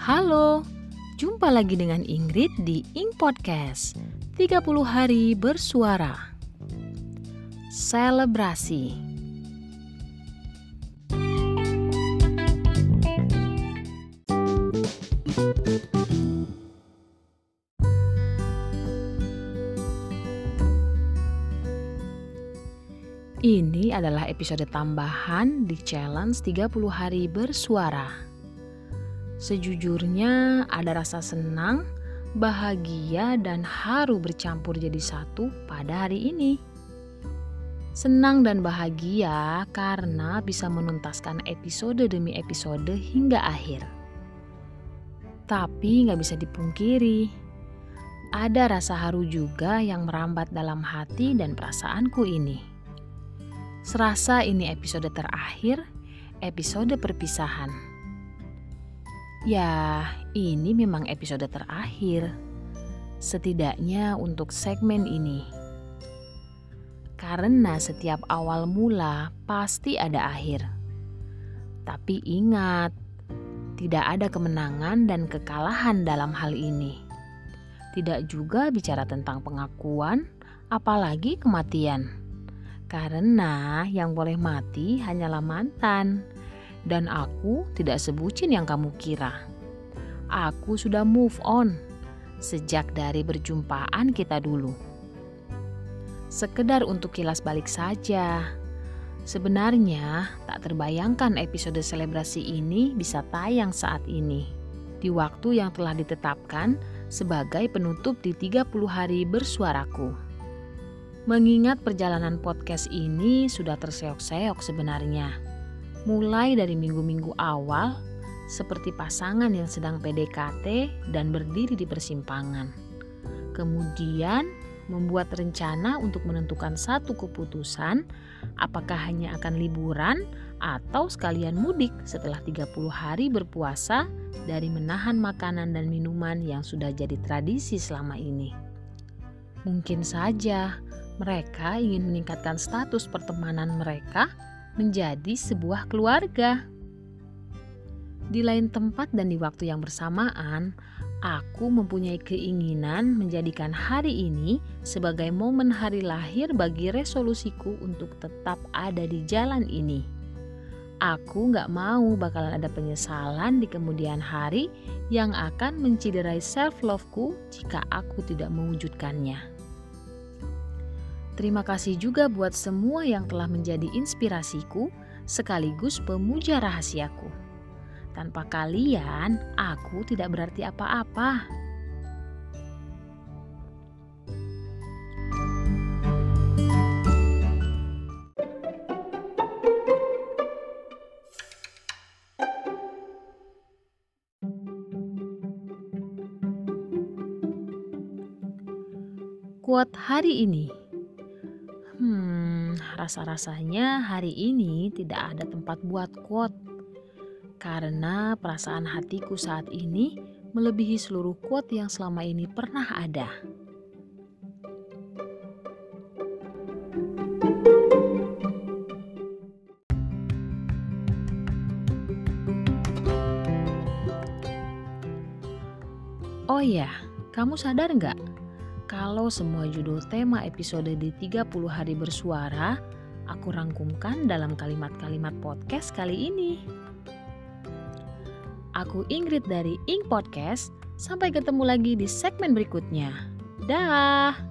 Halo, jumpa lagi dengan Ingrid di Ing Podcast. 30 hari bersuara. Selebrasi. Ini adalah episode tambahan di challenge 30 hari bersuara. Sejujurnya ada rasa senang, bahagia, dan haru bercampur jadi satu pada hari ini. Senang dan bahagia karena bisa menuntaskan episode demi episode hingga akhir. Tapi nggak bisa dipungkiri, ada rasa haru juga yang merambat dalam hati dan perasaanku ini. Serasa ini episode terakhir, episode perpisahan. Ya, ini memang episode terakhir. Setidaknya untuk segmen ini. Karena setiap awal mula pasti ada akhir. Tapi ingat, tidak ada kemenangan dan kekalahan dalam hal ini. Tidak juga bicara tentang pengakuan, apalagi kematian karena yang boleh mati hanyalah mantan. Dan aku tidak sebucin yang kamu kira. Aku sudah move on sejak dari berjumpaan kita dulu. Sekedar untuk kilas balik saja. Sebenarnya tak terbayangkan episode selebrasi ini bisa tayang saat ini. Di waktu yang telah ditetapkan sebagai penutup di 30 hari bersuaraku. Mengingat perjalanan podcast ini sudah terseok-seok sebenarnya. Mulai dari minggu-minggu awal, seperti pasangan yang sedang PDKT dan berdiri di persimpangan. Kemudian membuat rencana untuk menentukan satu keputusan apakah hanya akan liburan atau sekalian mudik setelah 30 hari berpuasa dari menahan makanan dan minuman yang sudah jadi tradisi selama ini. Mungkin saja mereka ingin meningkatkan status pertemanan mereka menjadi sebuah keluarga. Di lain tempat dan di waktu yang bersamaan, aku mempunyai keinginan menjadikan hari ini sebagai momen hari lahir bagi resolusiku untuk tetap ada di jalan ini. Aku gak mau bakalan ada penyesalan di kemudian hari yang akan menciderai self-love-ku jika aku tidak mewujudkannya. Terima kasih juga buat semua yang telah menjadi inspirasiku sekaligus pemuja rahasiaku. Tanpa kalian, aku tidak berarti apa-apa. Quote hari ini rasa-rasanya hari ini tidak ada tempat buat quote. Karena perasaan hatiku saat ini melebihi seluruh quote yang selama ini pernah ada. Oh ya, kamu sadar nggak kalau semua judul tema episode di 30 hari bersuara aku rangkumkan dalam kalimat-kalimat podcast kali ini. Aku Ingrid dari Ing Podcast. Sampai ketemu lagi di segmen berikutnya. Dah.